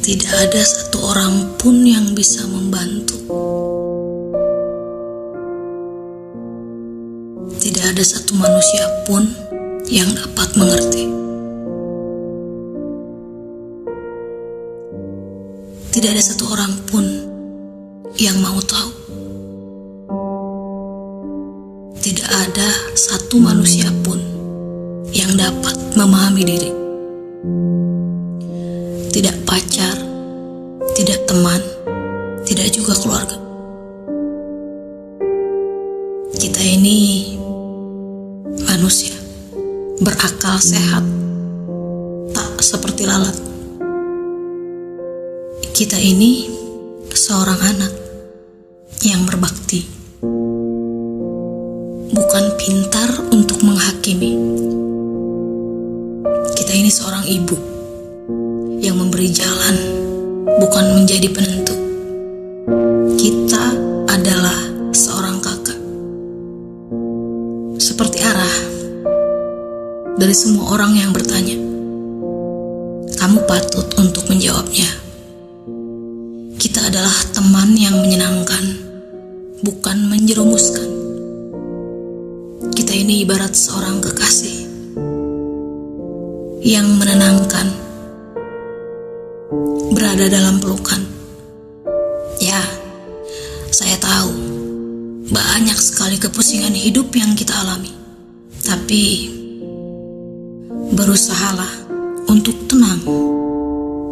Tidak ada satu orang pun yang bisa membantu. Tidak ada satu manusia pun yang dapat mengerti. Tidak ada satu orang pun yang mau tahu. Tidak ada satu manusia pun yang dapat memahami diri. Tidak pacar, tidak teman, tidak juga keluarga. Kita ini manusia berakal sehat, tak seperti lalat. Kita ini seorang anak yang berbakti, bukan pintar untuk menghakimi. Kita ini seorang ibu yang memberi jalan, bukan menjadi penentu. Kita adalah seorang kakak, seperti arah dari semua orang yang bertanya. Kamu patut untuk menjawabnya. Kita adalah teman yang menyenangkan, bukan menjerumuskan. Kita ini ibarat seorang kekasih yang menenangkan, berada dalam pelukan. Ya, saya tahu banyak sekali kepusingan hidup yang kita alami, tapi berusahalah untuk tenang,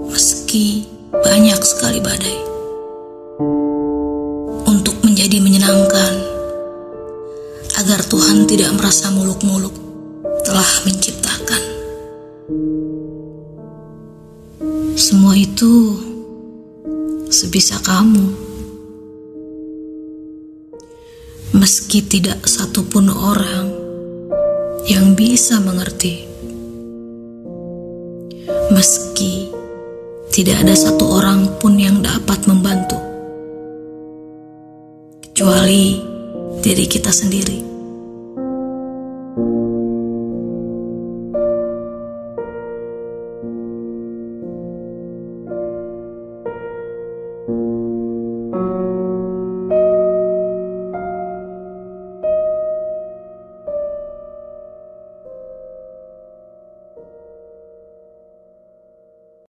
meski banyak sekali badai, untuk menjadi menyenangkan, agar Tuhan tidak merasa muluk-muluk telah menciptakan. Semua itu sebisa kamu. Meski tidak satupun orang yang bisa mengerti. Meski tidak ada satu orang pun yang dapat membantu. Kecuali diri kita sendiri.